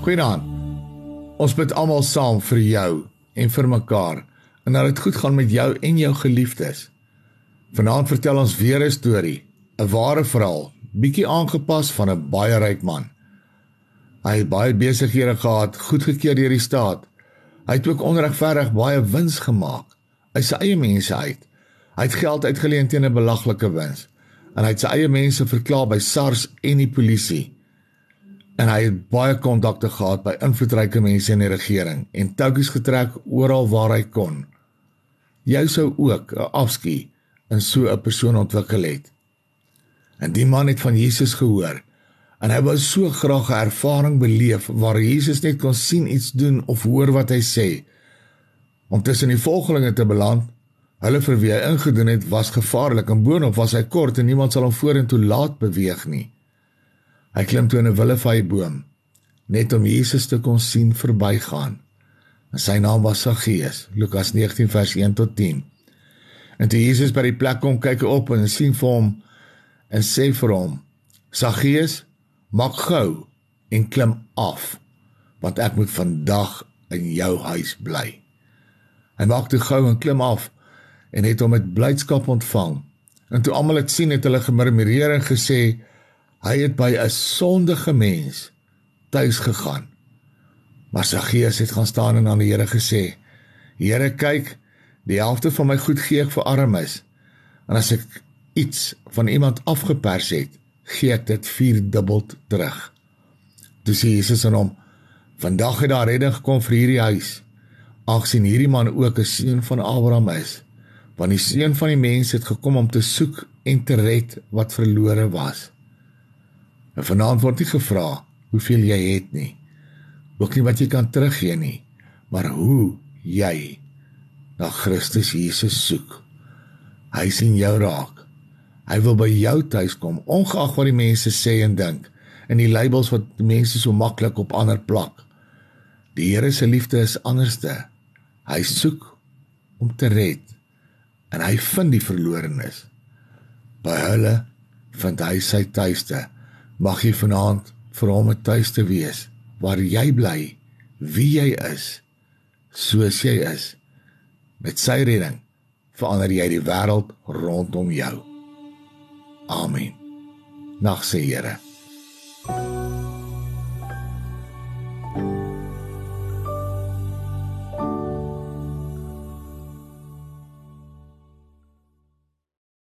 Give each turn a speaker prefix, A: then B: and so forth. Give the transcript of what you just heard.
A: Goeienaand. Ons bid almal saam vir jou en vir mekaar en dat dit goed gaan met jou en jou geliefdes. Vanaand vertel ons weer 'n storie, 'n ware verhaal, bietjie aangepas van 'n baie ryk man. Hy het baie besighede gehad, goedgekeur deur die staat. Hy het ook onregverdig baie wins gemaak uit sy eie mense uit. Hy het geld uitgeleen teen 'n belaglike wins en hy het sy eie mense verklaar by SARS en die polisie en hy het baie kontakte gehad by invloedryke mense in die regering en toukies getrek oral waar hy kon. Jy sou ook 'n afskie in so 'n persoon ontwikkel het. En die man het van Jesus gehoor en hy wou so graag 'n ervaring beleef waar Jesus net kon sien iets doen of hoor wat hy sê. Om tussen die volgelinge te beland, hulle vir wie hy ingedoen het, was gevaarlik en boonop was hy kort en niemand sal hom vorentoe laat beweeg nie. Hy klim toe in 'n willevaiboom net om Jesus te kon sien verbygaan. En sy naam was Saggeus, Lukas 19 vers 1 tot 10. En toe Jesus by die plek kom, kyk hy op en sien vir hom en sê vir hom: "Saggeus, maak gou en klim af, want ek moet vandag in jou huis bly." Hy maak toe gou en klim af en het hom met blydskap ontvang. En toe almal dit sien, het hulle gemurmureer en gesê: Hy het by 'n sondige mens tuis gegaan. Maar Saggeus het gaan staan en aan die Here gesê: "Here, kyk, die helfte van my goed gee ek vir armes. En as ek iets van iemand afgepers het, gee ek dit vierdubbel terug." Toe sê Jesus aan hom: "Vandag het daar redding gekom vir hierdie huis, aangesien hierdie man ook 'n seun van Abraham is, want die seun van die mens het gekom om te soek en te red wat verlore was." En vanaand word nie gevra hoeveel jy het nie. Ook nie wat jy kan teruggee nie, maar hoe jy na Christus Jesus soek. Hy sien jou raak. Hy wil by jou tuis kom, ongeag wat die mense sê en dink en die labels wat mense so maklik op ander plak. Die Here se liefde is anderste. Hy soek om te red en hy vind die verlorenes. By hulle vind hy sy tuiste mag jy vanaand vir hom 'n tuiste wees waar jy bly wie jy is soos jy is. Met sy redding verander jy die wêreld rondom jou. Amen. Nag se here